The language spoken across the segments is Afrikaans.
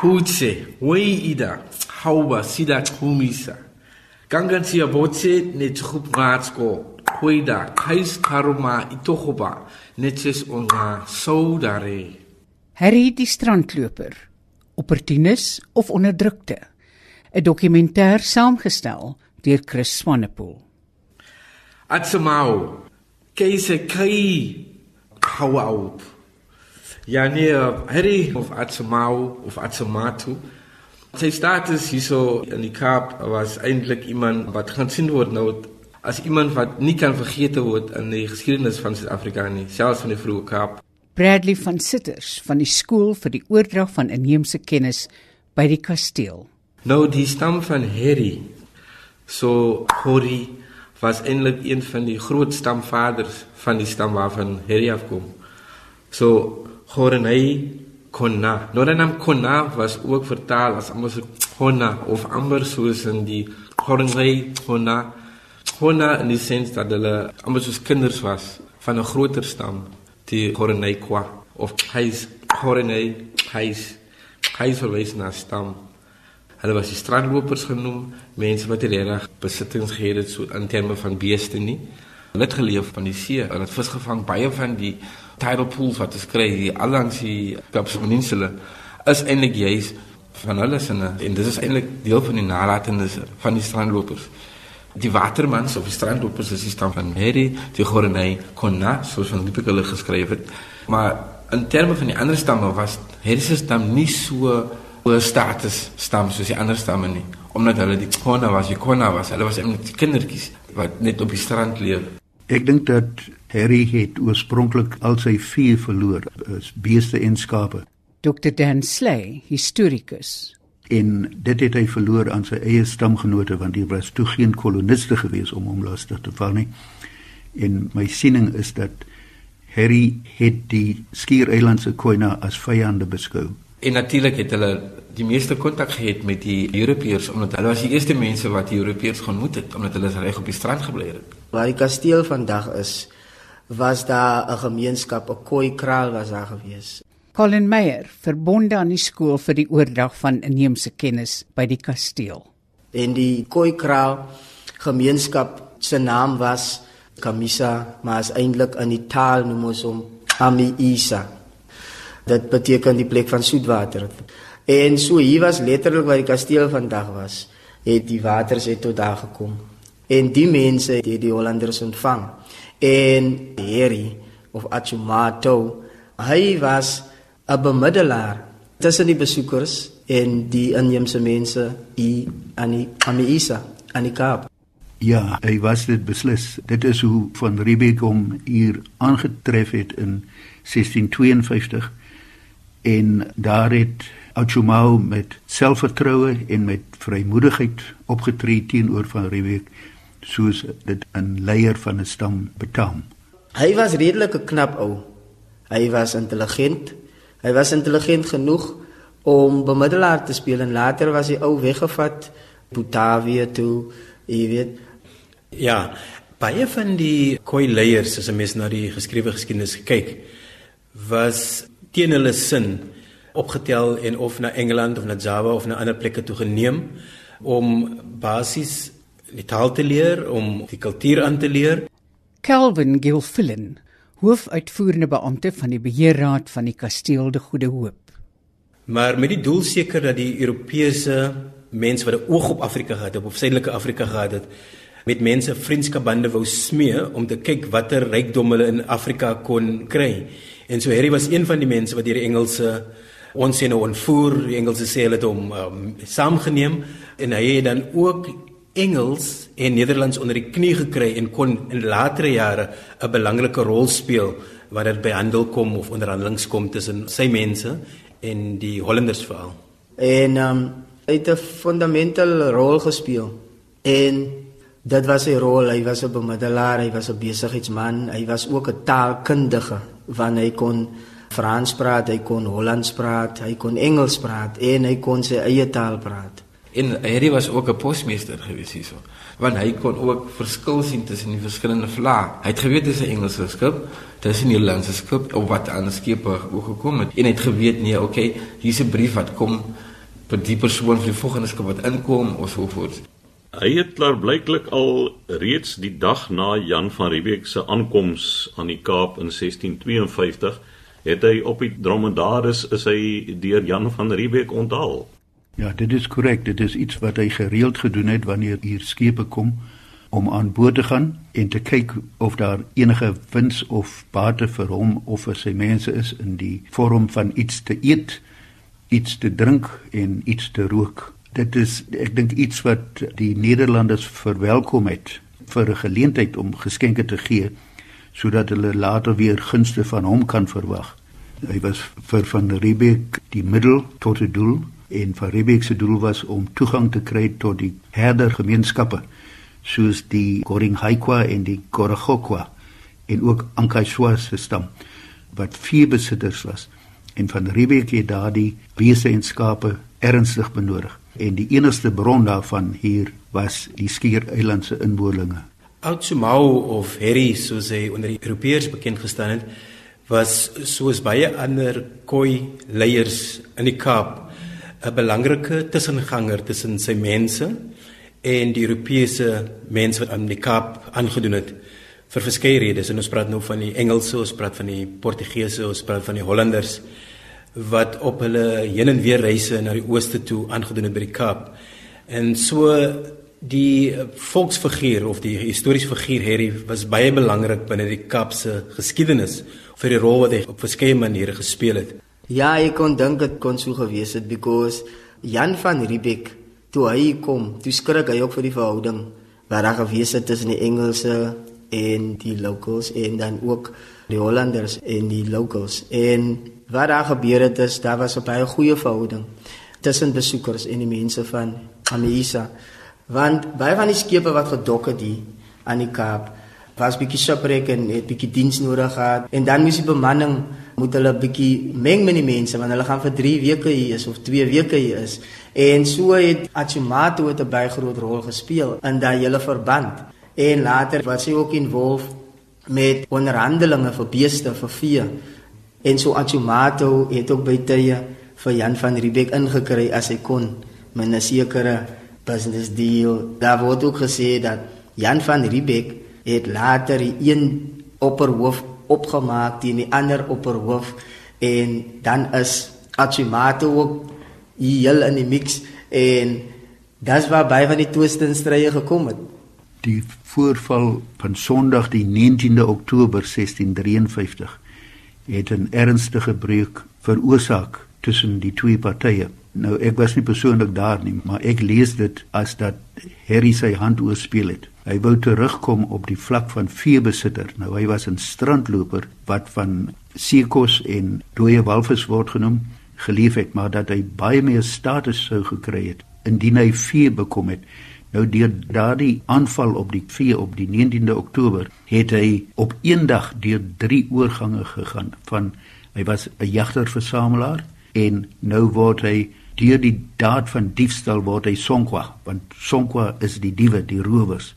Kutse, wei ida, hauba sida kumisa. Gangan siya botse ne tsukup ngatsko, kweda, kais karuma itokoba, netjes onga saudare. Harry die strandloper, opportunis of onderdrukte. 'n Dokumentêr saamgestel deur Chris Swanepoel. Atsamau, keise kai kawaup. Ja nee, Harry of Atsamau of Atsamatu. Sy status hierso in die Kaap was eintlik iemand wat gaan sien word nou as iemand wat nie kan vergeet word in die geskiedenis van Suid-Afrika nie, selfs van die vroeë Kaap. Bradley van Sitters van die skool vir die oordrag van inheemse kennis by die kasteel. Nou die stam van Harry. So Hori was eintlik een van die groot stamvaders van die stam waarvan Harry afkom. So Horenay Konna. Nou dan Konna was ook vertaal as amper so Konna of amper soos in die Horenay Konna. Konna in die sin dat hulle amper soos kinders was van 'n groter stam, die Horenay Kwa of hy's Horenay hy's hy's verwys na stam. Hulle was die strandlopers genoem, mense wat reg besittings gehad het so in terme van beeste nie. Hulle het geleef van die see, hulle het vis gevang, baie van die tidal pools wat ons kry hier allangs die Kaapse is eintlik juis van hulle sinne en dit is eintlik deel van die nalatenisse van die strandlopers. Die watermans of die strandlopers is die stam van Harry, die Gorenay Konna, soos van die hulle geskryf het. Maar in terme van die ander stamme was se stam nie so 'n status stam soos die ander stamme nie, omdat hulle die Konna was, die Konna was, hulle was eintlik kindertjies wat net op die strand leef. Ek dink dat Harry het oorspronklik al sy vee verloor, as beeste en skape. Dr Dan Slay, historikus. En dit het hy verloor aan sy eie stamgenote want hier was toe geen koloniste gewees om hom lastig te val nie. En my siening is dat Harry het die Skiereilandse Khoina as vyande beskou. En natuurlik het hulle die meeste kontak gehad met die Europeërs omdat hulle was die eerste mense wat die Europeërs ontmoet het omdat hulle reg op die strand gebly het. Waar die kasteel vandag is, was daar 'n gemeenskap, 'n koi kraal was daar gewees. Colin Meyer, verbonde aan die skool vir die oordrag van inheemse kennis by die kasteel. En die koi kraal gemeenskap se naam was Kamisa, maar is eintlik in die taal noem ons hom Ami Isa. Dit beteken die plek van soetwater. En so hier was letterlik waar die kasteel vandag was, het die waters het tot daar gekom. En die mense het die Hollanders ontvang. En Harry of Achumato hy was 'n bemiddelaar tussen die besoekers en die inheemse mense hier aan die Amiisa aan die Kaap. Ja hy was dit beslis. Dit is hoe van Riebeeck hom hier aangetref het in 1652 en daar het Achumau met selfvertroue en met vrymoedigheid opgetree teenoor van Riebeeck soos dit 'n leier van 'n stam betaam. Hy was redelik 'n knap ou. Hy was intelligent. Hy was intelligent genoeg om bemiddelaar te speel en later was hy ou weggevat Botawia toe, jy weet. Ja, baie van die koi leiers as 'n mens na die geskrewe geskiedenis kyk, was teen hulle sin opgetel en of na Engeland of na Java of na ander plekke toe geneem om basies die taal te leer, om die kultuur aan te leer. Calvin Gilfillan, hoofuitvoerende beampte van die beheerraad van die Kasteel de Goeie Hoop. Maar met die doel seker dat die Europese mense wat 'n oog op Afrika gehad het, op suidelike Afrika gehad het, met mense vriendskapbande wou smee om te kyk watter rykdom hulle in Afrika kon kry. En so Harry was een van die mense wat deur die Engelse ons sien nou ontvoer, die Engelse sê hulle het hom um, saamgeneem en hy het dan ook Engels en Nederlands onder die knie gekry en kon in latere jare 'n belangrike rol speel wanneer dit by handel kom of onderhandelings kom tussen sy mense en die Hollanders veral. En um, hy het 'n fundamentele rol gespeel. En dit was sy rol, hy was 'n bemiddelaar, hy was 'n besigheidsman, hy was ook 'n taalkundige want hy kon Frans praat, hy kon Hollands praat, hy kon Engels praat en hy kon sy eie taal praat. En Harry was ook 'n posmeester gewees hierso. Want hy kon ook verskil sien tussen die verskillende vlae. Hy het geweet dis 'n Engelse skip, dis 'n Nederlandse skip of wat aan skepe ook gekom het. En hy het geweet nee, okay, hier's 'n brief wat kom vir die persoon vir die volgende skip wat inkom of so voort. Hy het klaar blyklik al reeds die dag na Jan van Riebeeck se aankoms aan die Kaap in 1652 het hy op die Dromedaris is hy deur Jan van Riebeeck onthaal. Ja, dit is korrek. Dit is iets wat hy gereeld gedoen het wanneer hier skepe kom om aan boord te gaan en te kyk of daar enige wins of bate vir hom of vir sy mense is in die vorm van iets te eet, iets te drink en iets te rook dit is ek dink iets wat die Nederlanders verwelkom het vir 'n geleentheid om geskenke te gee sodat hulle later weer gunste van hom kan verwag. Hy was vir van Riebeeck die middel tot die doel en van Riebeeck se doel was om toegang te kry tot die herdergemeenskappe soos die Goringhaikwa en die Koragokwa en ook Ankaiswa se stam wat vier besitters was en van Riebeeck het daardie wese en skape ernstig benodig en die enigste bron daarvan hier was die skiereilandse inwoninge. Outsumau of Harry soos hy onder die Europeërs bekend gestaan het, was soos baie ander koi leiers in die Kaap 'n belangrike tussenganger tussen sy mense en die Europese mense wat aan die Kaap aangedoen het vir verskeie redes. En ons praat nou van die Engelse, ons praat van die Portugese, ons praat van die Hollanders wat op hulle heen en weer reise na die ooste toe aangedoen het by die Kaap. En so die volksfiguur of die historiese figuur Harry was baie belangrik binne die Kaapse geskiedenis vir die rol wat hy op verskeie maniere gespeel het. Ja, ek kon dink dit kon so gewees het because Jan van Riebeeck toe hy kom, toe skrik hy ook vir die verhouding wat daar gewees het tussen die Engelse en die locals en dan ook die Hollanders en die locals. En wat daar gebeur het is daar was 'n baie goeie verhouding tussen besoekers en die mense van Amisa want baie van die skepe wat gedok het hier aan die Kaap was bietjie shipwreck en het bietjie diens nodig gehad. En dan moes die bemanning moet hulle bietjie meng met die mense want hulle gaan vir 3 weke hier is of 2 weke hier is. En so het Achumato 'n baie groot rol gespeel in daai hele verband. En later was hy ook involved met onderhandelinge vir beeste vir vee. En so Achumato het ook by tye vir Jan van Riebeeck ingekry as hy kon met 'n sekere business deal. Daar word ook gesê dat Jan van Riebeeck het later een opperhoof opgemaak teen die ander opperhoof en dan is Achumato ook heel in die mix en dis waar baie van die twiste en strye gekom het. Die voorval van Sondag die 19de Oktober 1653 het 'n ernstige breuk veroorsaak tussen die twee partye. Nou ek was nie persoonlik daar nie, maar ek lees dit as dat Harry sy hand oorspeel het. Hy wou terugkom op die vlak van veebesitter. Nou hy was 'n strandloper wat van seekos en dooie walvis word genoem, gelief het, maar dat hy baie meer status sou gekry het indien hy vee bekom het. Nou deur daardie aanval op die vee op die 19de Oktober het hy op een dag deur drie oorgange gegaan van hy was 'n jagter-versamelaar en nou word hy deur die daad van diefstal word hy sonkwa want sonkwa is die diewe die rowers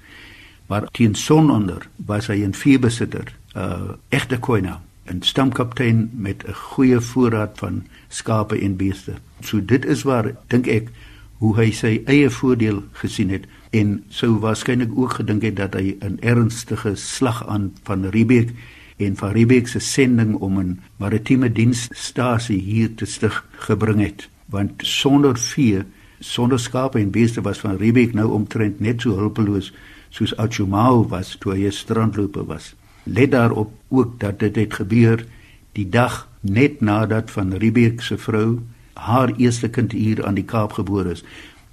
maar teen sononder was hy 'n veebesitter 'n uh, egte koina 'n stamkaptein met 'n goeie voorraad van skape en beeste. So dit is waar dink ek hoe hy sy eie voordeel gesien het en sou waarskynlik ook gedink het dat hy 'n ernstige slag aan van Riebeeck en van Riebeeck se sending om 'n maritieme diensstasie hier te stig gebring het. Want sonder vee sonder skape en beeste was van Riebeeck nou omtrent net so hulpeloos soos Achumau was toe hy 'n strandloper was let daarop ook dat dit het gebeur die dag net nadat van Riebeeck se vrou haar eerste kind hier aan die Kaap gebore is.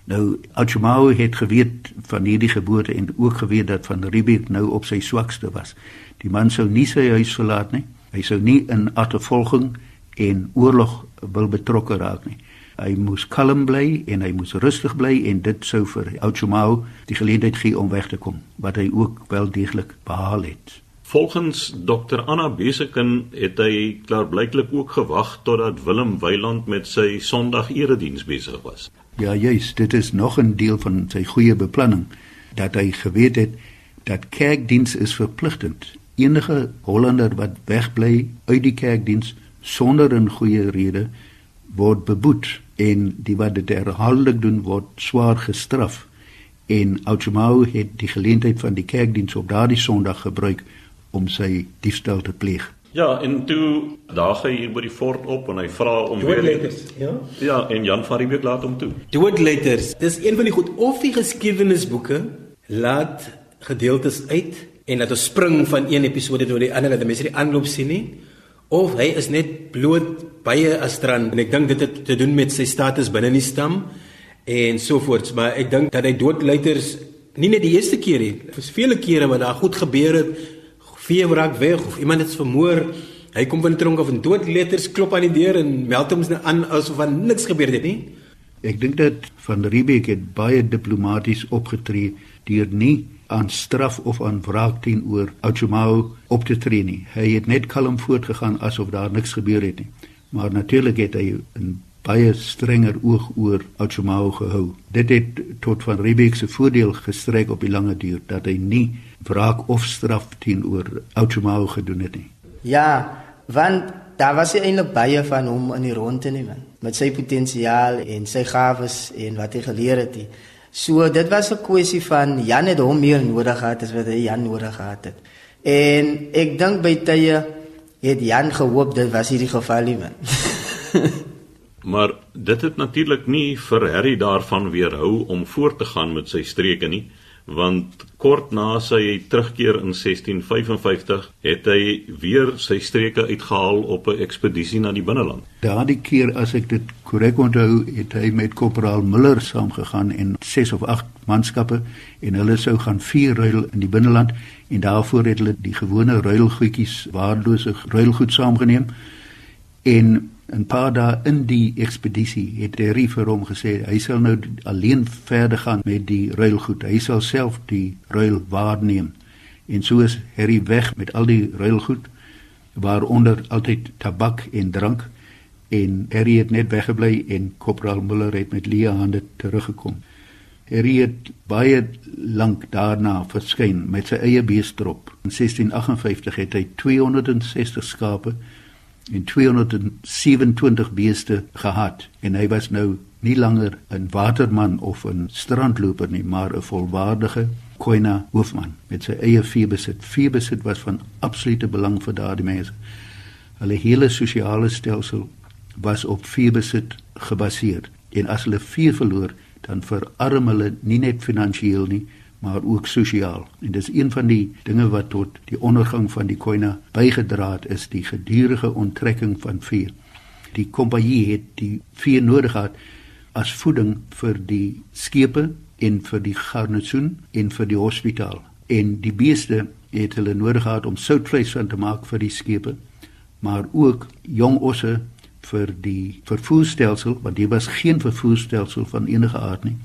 Nou Achumau het geweet van hierdie geboorte en ook geweet dat van Riebeeck nou op sy swakste was. Die man sou nie sy huis verlaat nie. Hy sou nie in agtervolging en oorlog wil betrokke raak nie. Hy moes kalm bly en hy moes rustig bly en dit sou vir Achumau die geleentheid gee om weg te kom, wat hy ook wel deeglik behaal het. Volgens Dr Anna Beseken het hy klaarblyklik ook gewag totdat Willem Weiland met sy Sondag erediens besig was. Ja, juist, dit is nog 'n deel van sy goeie beplanning dat hy geweet het dat kerkdiens is verpligtend. Enige Hollander wat wegbly uit die kerkdiens sonder 'n goeie rede word beboet en die wat dit herhaaldelik doen word swaar gestraf. En Outjamau het die geleentheid van die kerkdiens op daardie Sondag gebruik om sy diefstal te pleeg. Ja, en toe daag hy hier by die fort op en hy vra om Doodletters, ja. Ja, en Jan van Riebeeck laat hom toe. Doodletters. Dis een van die goed of die geskiedenisboeke laat gedeeltes uit en dat ons spring van een episode tot die ander dat mense die aanloop sien nie of hy is net bloot baie astrand en ek dink dit het te doen met sy status binne die stam en so voorts maar ek dink dat hy doodletters nie net die eerste keer nie, vir vele kere wat daar goed gebeur het vee raak weg of iemand het vermoor. Hy kom die tronk af en dood letters klop aan die deur en meld hom aan asof van niks gebeur het nie. Ek dink dat van Riebeeck het baie diplomaties opgetree deur nie aan straf of aan wraak teenoor Ochumau op te tree nie. Hy het net kalm voortgegaan asof daar niks gebeur het nie. Maar natuurlik het hy 'n baie strenger oog oor Ochumau gehou. Dit het tot van Riebeeck se voordeel gestrek op die lange duur dat hy nie wraak of straf teenoor Ochumau gedoen het nie. Ja, want daar was eintlik baie van hom in die ronde nie man, met sy potensiaal en sy gawes en wat hy geleer het. Die. So dit was 'n kwessie van Jan het hom meer nodig gehad as wat hy Jan nodig gehad het. En ek dink by tye het Jan gehoop dit was hierdie geval nie man. maar dit het natuurlik nie vir Harry daarvan weerhou om voort te gaan met sy streke nie want kort na sy terugkeer in 1655 het hy weer sy streke uitgehaal op 'n ekspedisie na die binneland. Daardie keer as ek dit korrek onthou, het hy met korporaal Miller saamgegaan en 6 of 8 manskappe en hulle sou gaan vier ruil in die binneland en daarvoor het hulle die gewone ruilgoedjies, waardelose ruilgoed saamgeneem en 'n paar dae in die ekspedisie het Harry vir hom gesê hy sal nou alleen verder gaan met die ruilgoed. Hy sal self die ruil waarneem. En so is Harry weg met al die ruilgoed waaronder altyd tabak en drank en Harry het net weggebly en Corporal Muller het met leë hande teruggekom. Harry het baie lank daarna verskyn met sy eie beestrop. In 1658 het hy 260 skape en 227 beeste gehad en hy was nou nie langer 'n waterman of 'n strandloper nie maar 'n volwaardige koina hoofman met sy eie veebesit. Veebesit was van absolute belang vir daardie mense. Hulle hele sosiale stelsel was op veebesit gebaseer en as hulle vee verloor dan verarm hulle nie net finansiëel nie maar ook sosiaal. En dis een van die dinge wat tot die ondergang van die koina bygedra het is die gedurende onttrekking van vee. Die kompanjie het die vee nodig gehad as voeding vir die skepe en vir die garnisoen en vir die hospitaal. En die beeste het hulle nodig gehad om soutvleis van te maak vir die skepe, maar ook jong osse vir die vervoerstelsel want dit was geen vervoerstelsel van enige aard nie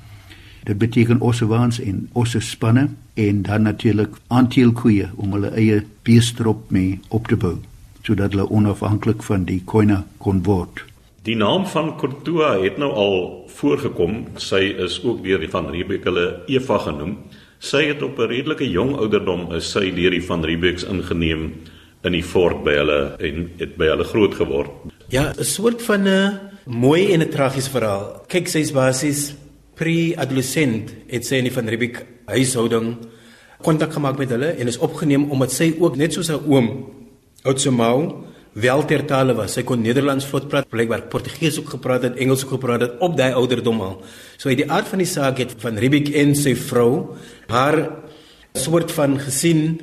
Dit beteken ossewaans en osse spanne en dan natuurlik aanteelkoeie om hulle eie beestrop mee op te bou sodat hulle onafhanklik van die koina kon word. Die naam van Kortua het nou al voorgekom. Sy is ook deur die van Riebeeck hulle Eva genoem. Sy het op 'n redelike jong ouderdom is sy deur die van Riebeecks ingeneem in die fort by hulle en het by hulle groot geword. Ja, 'n soort van 'n mooi en 'n tragiese verhaal. Kyk, sy's basies pre-adolescent het sy in die van Riebeeck huishouding kontak gemaak met hulle en is opgeneem omdat sy ook net soos haar oom Otsomau wel tertale was. Sy kon Nederlands vlot praat, blykbaar Portugees ook gepraat het, Engels ook gepraat het op daai ouderdom al. So uit die aard van die saak het van Riebeeck en sy vrou haar soort van gesien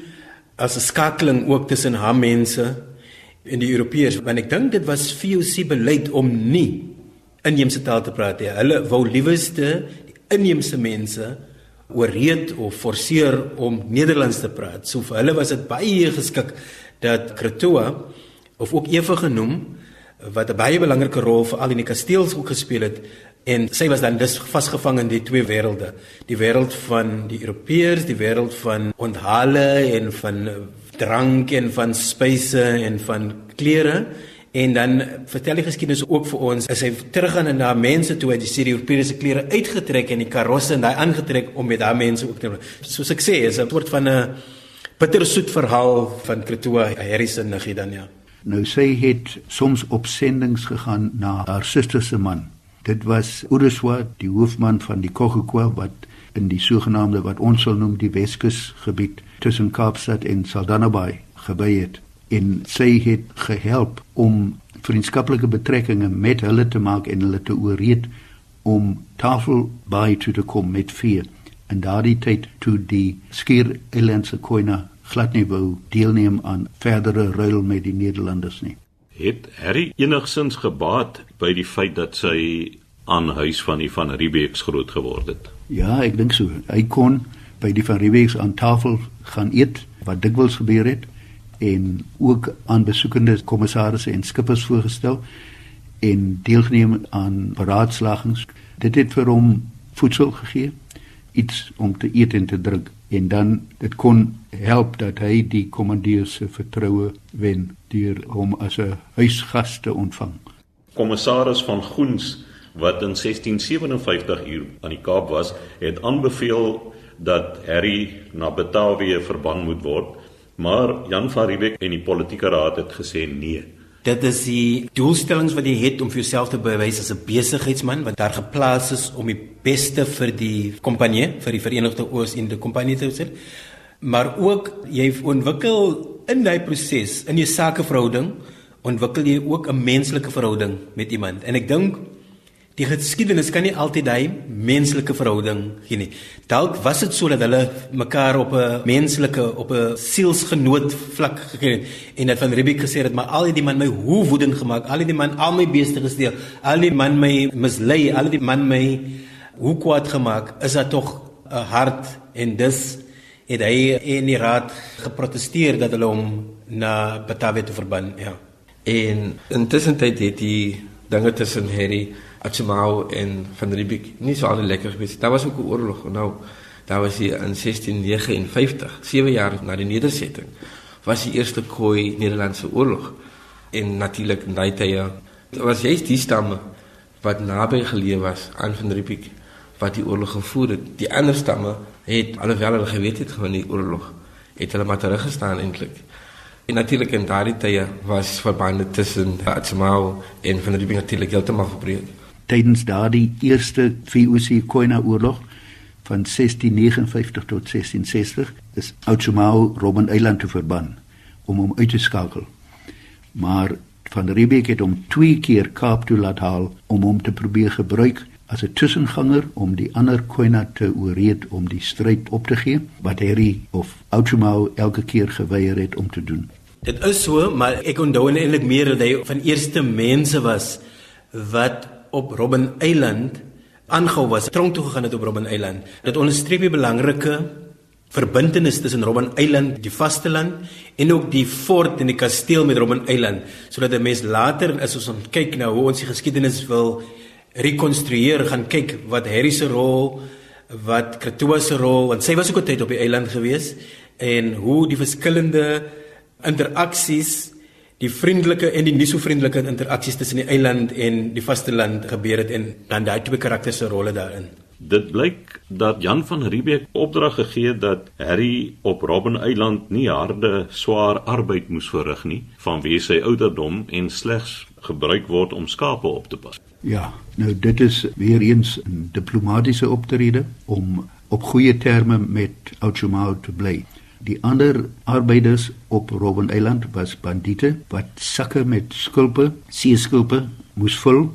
as 'n skakeling ook tussen haar mense en die Europeërs want ek dink dit was VOC beleid om nie inheemse taal te praat nie. Hulle wou liewerste die inheemse mense ooreed of forceer om Nederlands te praat. So vir hulle was dit baie geskik dat Kretoa of ook Eva genoem wat 'n baie belangrike rol vir al in die kasteels ook gespeel het en sy was dan dus vasgevang in die twee wêrelde die wêreld van die Europeërs die wêreld van onthale en van drank en van spyse en van klere En dan vertel die geskiedenis ook vir ons as hy teruggaan en na mense toe uit die serie Europese klere uitgetrek en die karosse en daai aangetrek om met daai mense ook te soos ek sê is 'n soort van 'n bittersoet verhaal van Kretoa Harrison Niggie dan ja. Nou sy het soms op sendings gegaan na haar suster se man. Dit was Uruswa, die hoofman van die Kokokwa wat in die sogenaamde wat ons sal noem die Weskus gebied tussen Kaapstad en Saldanha Bay gebly het en sy het gehelp om vriendskaplike betrekkinge met hulle te maak en hulle te ooreed om tafel by toe te kom met vier en daardie tyd toe die skier elandse koina glad nie wou deelneem aan verdere ruil met die Nederlanders nie. Het Harry enigsins gebaat by die feit dat sy aan huis van die van Riebeeks groot geword het? Ja, ek dink so. Hy kon by die van Riebeeks aan tafel gaan eet wat dikwels gebeur het en ook aan besoekende kommissarisse en skippers voorgestel en deelgeneem aan beraadslagings. Dit het vir hom voedsel gegee, iets om te eet en te drink en dan dit kon help dat hy die kommandeur se vertroue wen deur hom as 'n huisgas te ontvang. Kommissaris van Goens wat in 1657 hier aan die Kaap was, het aanbeveel dat Harry na Batavië verban moet word Maar Jan van Riebeeck en die politieke raad het gesê nee. Dit is die doelstellings wat jy het om vir jouself te bewys as 'n besigheidsman wat daar geplaas is om die beste vir die kompanjie, vir die Verenigde Oos-Indie Kompanjie te doen. Maar ook jy ontwikkel in daai proses in jou sakeverhouding ontwikkel jy ook 'n menslike verhouding met iemand. En ek dink Die geskiedenis kan nie altyd daai menslike verhouding gee nie. Dalk was dit sodat hulle mekaar op 'n menslike op 'n sielsgenoot vlak gekry het en dat van Ribik gesê het maar al die man my hoe woedend gemaak, al die man al my beeste gesteel, al die man my mislei, al die man my hoe kwaad gemaak, is dat tog 'n hart en dus het hy in die raad geprotesteer dat hulle hom na Batawe te verban, ja. En intussen het die dinge tussen Harry Atsimau en van Riebeeck nie so al lekker gewees. Daar was ook 'n oorlog. Nou, daar was hier in 1659, 7 jaar na die nedersetting, was die eerste Khoi Nederlandse oorlog. En natuurlik in daai tye was jy die stamme wat naby geleë was aan van Riebeeck wat die oorlog gevoer het. Die ander stamme het alhoewel hulle geweet het van die oorlog, het hulle maar teruggestaan eintlik. En natuurlik in daardie tye was verbande tussen Atsimau en van Riebeeck natuurlik heeltemal verbreek tydens daardie eerste VOC Koina oorlog van 1659 tot 1660 is Oudtshoorn Robben Eiland te verban om hom uit te skakel. Maar van Riebeeck het hom twee keer Kaap toe laat haal om hom te probeer gebruik as 'n tussenganger om die ander Koina te ooreed om die stryd op te gee wat Harry of Oudtshoorn elke keer geweier het om te doen. Dit is so, maar ek onthou eintlik meer dat hy van eerste mense was wat op Robben Eiland aangehou was, tronk toe gegaan het op Robben Eiland. Dit onderstreep die belangrike verbintenis tussen Robben Eiland, die vasteland en ook die fort en die kasteel met Robben Eiland, sodat 'n mens later as ons kyk na hoe ons die geskiedenis wil rekonstrueer, gaan kyk wat Harry se rol, wat Kratoa se rol, want sy was ook 'n tyd op die eiland gewees en hoe die verskillende interaksies die vriendelike en die nie so vriendelike interaksies tussen die eiland en die vasteland gebeur het en dan daai twee karakters se rolle daarin. Dit blyk dat Jan van Riebeeck opdrag gegee het dat Harry op Robben Eiland nie harde, swaar arbeid moes verrig nie vanweë sy ouderdom en slegs gebruik word om skape op te pas. Ja, nou dit is weer eens 'n diplomatisiese optrede om op goeie terme met Oudtshoorn te bly. Die ander arbeiders op Robben Eiland was bandiete wat sakke met skulpe, seeskulpe moes vul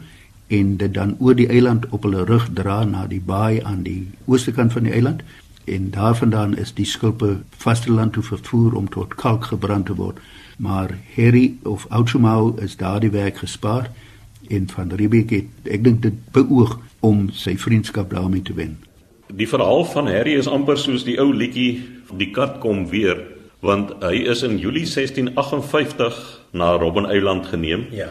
en dit dan oor die eiland op hulle rug dra na die baai aan die ooste kant van die eiland en daarvandaan is die skulpe vasteland toe vervoer om tot kalk gebrand te word. Maar Harry of Oudtshoorn is daardie werk gespaar en van Riebeeck het ek dink dit beoog om sy vriendskap daarmee te wen. Die verhaal van Harry is amper soos die ou liedjie Die kat kom weer want hy is in Julie 1658 na Robben Eiland geneem. Ja.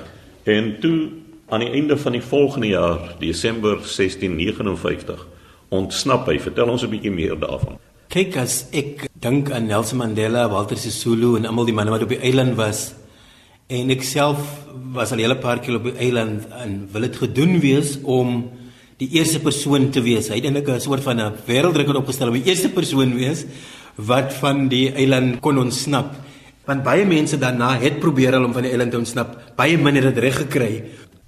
En toe aan die einde van die volgende jaar, Desember 1659, ontsnap hy. Vertel ons 'n bietjie meer daarvan. Kyk as ek dink aan Nelson Mandela, Walter Sisulu en almal die manne wat op die eiland was En ek self was al 'n hele paar keer op die eiland en wil dit gedoen wees om die eerste persoon te wees. Hy het eintlik 'n soort van 'n wêreldrekord opgestel om die eerste persoon wees wat van die eiland kon ontsnap. Want baie mense daarna het probeer om van die eiland te ontsnap. Baie min het dit reg gekry.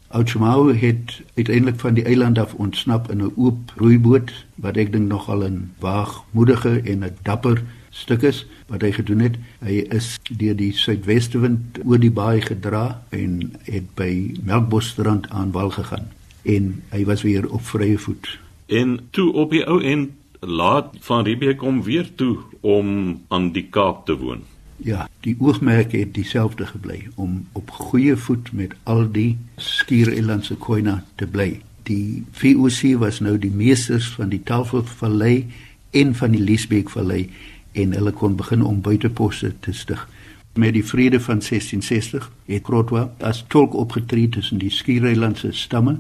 Outmau het uiteindelik van die eiland af ontsnap in 'n oop roeiboot wat ek dink nogal 'n waagmoedige en 'n dapper stuk is wat hy gedoen het. Hy is deur die suidwestewind oor die baai gedra en het by Melkbosstrand aan wal gegaan en hy was weer op vrye voet. En toe op die ou end laat van Riebeeck om weer toe om aan die Kaap te woon. Ja, die oogmerk het dieselfde gebly om op goeie voet met al die skiereilandse koina te bly. Die VOC was nou die meesters van die Tafelvallei en van die Liesbeekvallei en hulle kon begin om buiteposte te stig. Met die vrede van 1660 het Krotwa as tolk opgetree tussen die skiereilandse stamme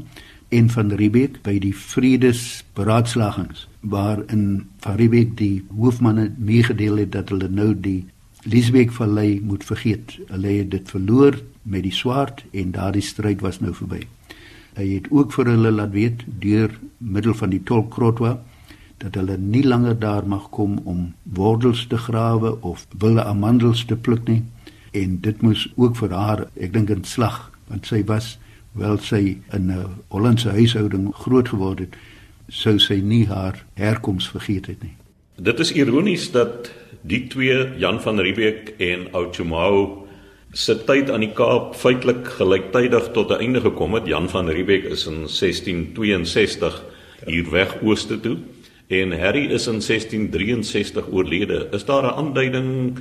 en van Riebeeck by die vredesberaadslagings waarin van Riebeeck die hoofmanne meegedeel het dat hulle nou die Liesbeekvallei moet vergeet. Hulle het dit verloor met die swaard en daardie stryd was nou verby. Hy het ook vir hulle laat weet deur middel van die tolk Krotwa dat hulle nie langer daar mag kom om wortels te grawe of wilde amandels te pluk nie en dit moes ook vir haar ek dink 'n slag want sy was wel sy in 'n Hollandse huishouding groot geword het sou sy nie haar herkoms vergeet het nie dit is ironies dat die twee Jan van Riebeeck en Outjomau se tyd aan die Kaap feitelik gelyktydig tot 'n einde gekom het Jan van Riebeeck is in 1662 hier weg ooste toe en Harry is in 1663 oorlede. Is daar 'n aanduiding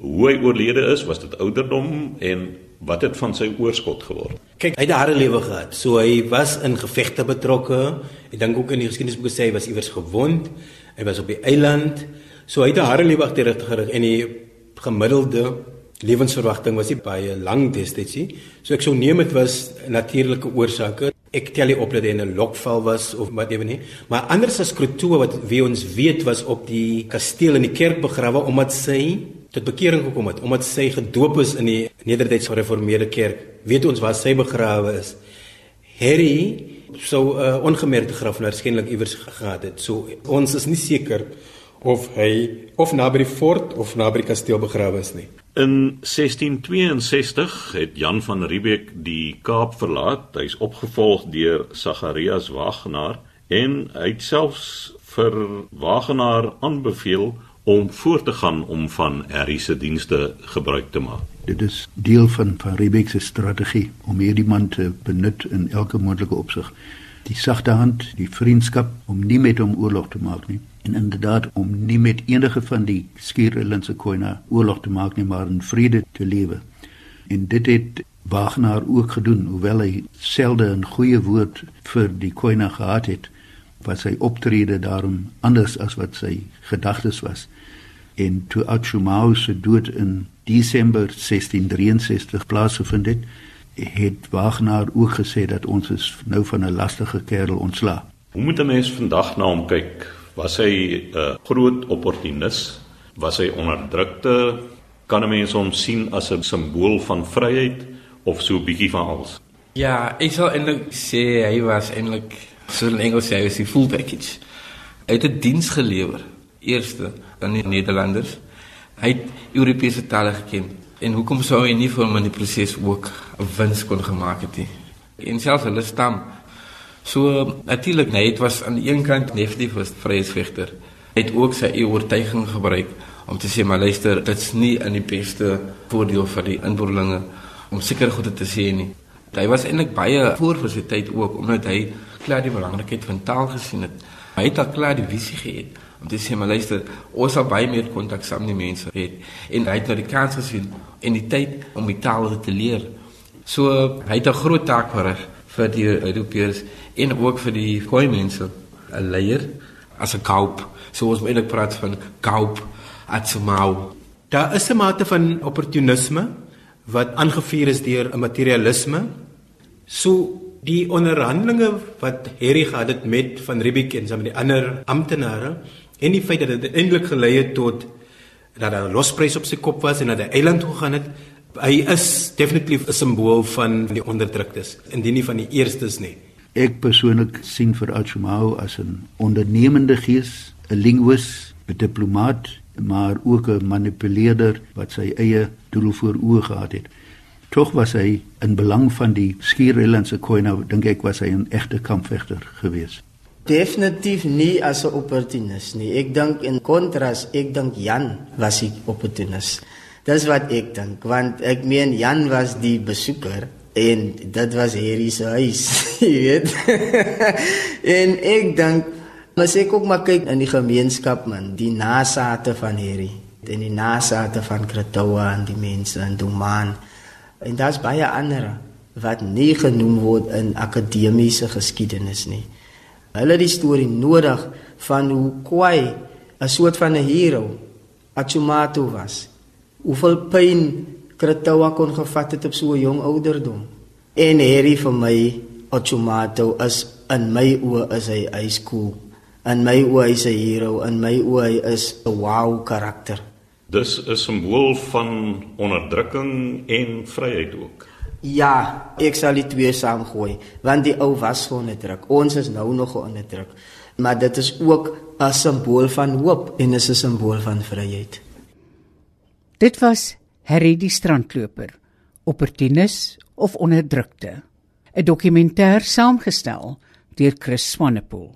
hoe hy oorlede is? Was dit ouderdom en wat het van sy oorskot geword? Kyk, hy het 'n harde lewe gehad. So hy was in gevegte betrokke. Ek dink ook in die geskiedenisboeke sê hy was iewers gewond. Hy was op die eiland. So hy het 'n harde lewe agter gerig en die gemiddelde lewensverwagting was nie baie lank destyds nie. So ek sou neem dit was natuurlike oorsake. Ek tel nie op dat hy in 'n lokval was of wat ewe nie, maar anders as Kroto wat wie ons weet was op die kasteel in die kerk begrawe omdat sy tot bekering gekom het, omdat sy gedoop is in die Nederduitse Gereformeerde Kerk. Weet ons waar sy begrawe is? Harry sou 'n uh, ongemerkte graf waarskynlik iewers gehad het. So ons is nie seker of hy of naby die fort of naby die kasteel begrawe is nie. In 1662 het Jan van Riebeeck die Kaap verlaat. Hy's opgevolg deur Sagarias Wagenaar en hy het selfs vir Wagenaar aanbeveel om voort te gaan om van Harry se dienste gebruik te maak. Dit is deel van van Riebeeck se strategie om hierdie man te benut in elke moontlike opsig. Die sagte hand, die vriendskap om nie met hom oorlog te maak nie en inderdaad om nie met enige van die skiereilandse koina oorlog te maak nie maar in vrede te lewe. En dit het Wagner ook gedoen hoewel hy selde 'n goeie woord vir die koina gehad het was sy optrede daarom anders as wat sy gedagtes was. En toe Achumau se dood in Desember 1663 plaasgevind het, het Wagner ook gesê dat ons is nou van 'n lastige kerel ontslaa. Hoe moet 'n mens vandag na hom kyk Was hy 'n uh, groot opportunis? Was hy onderdrukte? Kan 'n mens hom sien as 'n simbool van vryheid of so 'n bietjie van alles? Ja, ek sal eintlik sê hy was eintlik so in Engels sê hy was die full package. Hy het 'n diens gelewer eerste aan die Nederlanders. Hy het Europese tale geken. En hoekom sou hy nie vir hom in die proses ook 'n wins kon gemaak het nie? En selfs hulle stam So natuurlik net was aan die een kant definitief was vryheidsvegter. Hy het ook sy oortuiging gebruik om te sê maar luister, dit's nie in die beste voordeel vir die inboorlinge om seker goede te sê nie. Hy was eintlik baie voor vir sy tyd ook omdat hy klaar die belangrikheid van taal gesien het. Hy het al klaar die visie gehad om te sê maar luister, ons sal baie meer kontak saam die mense hê en hy het nou die kans gesien en die tyd om die taal te leer. So hy het 'n groot taak verrig vir die Europeërs en ook vir die goeie mense 'n leier as 'n kaup. So ons moet eintlik praat van kaup atsmau. Daar is 'n mate van opportunisme wat aangevuur is deur 'n materialisme. So die onderhandelinge wat Harry gehad het met van Riebeeck en some die ander amptenare en die feit dat dit eintlik gelei het tot dat daar 'n losprys op sy kop was en dat hy eiland toe gaan het Hy is definitief 'n simbool van die onderdruktes, indien nie van die eerstes nie. Ek persoonlik sien vir Achumau as 'n ondernemende gees, 'n linguis, 'n diplomaat, maar ook 'n manipuleerder wat sy eie doel voor oë gehad het. Tog was hy in belang van die skiereilandse koina, dink ek was hy 'n egte kampvegter geweest. Definitief nie as 'n opportunis nie. Ek dink in kontras, ek dink Jan was 'n opportunis. Dis wat ek dink, want ek meen Jan was die besoeker en dit was Harry se huis, jy weet. en ek dink as ek ook maar kyk in die gemeenskap man, die nasate van Harry, en die nasate van Kretowa en die mense in Domaan. En daar's baie ander wat nie genoem word in akademiese geskiedenis nie. Hulle het die storie nodig van hoe Kwai 'n soort van 'n hero Achumato was. Hoeveel pyn Kretowa kon gevat het op so 'n jong ouderdom. En Harry vir my Achumato is in my oë is hy ice cool. In my oë is hy 'n hero, in my oë is 'n wow karakter. Dis 'n simbool van onderdrukking en vryheid ook. Ja, ek sal die twee saamgooi, want die ou was onderdruk. Ons is nou nog onderdruk. Maar dit is ook 'n simbool van hoop en is 'n simbool van vryheid. Dit was Harry die strandloper, opportunis of onderdrukte. 'n Dokumentêr saamgestel deur Chris Swanepoel.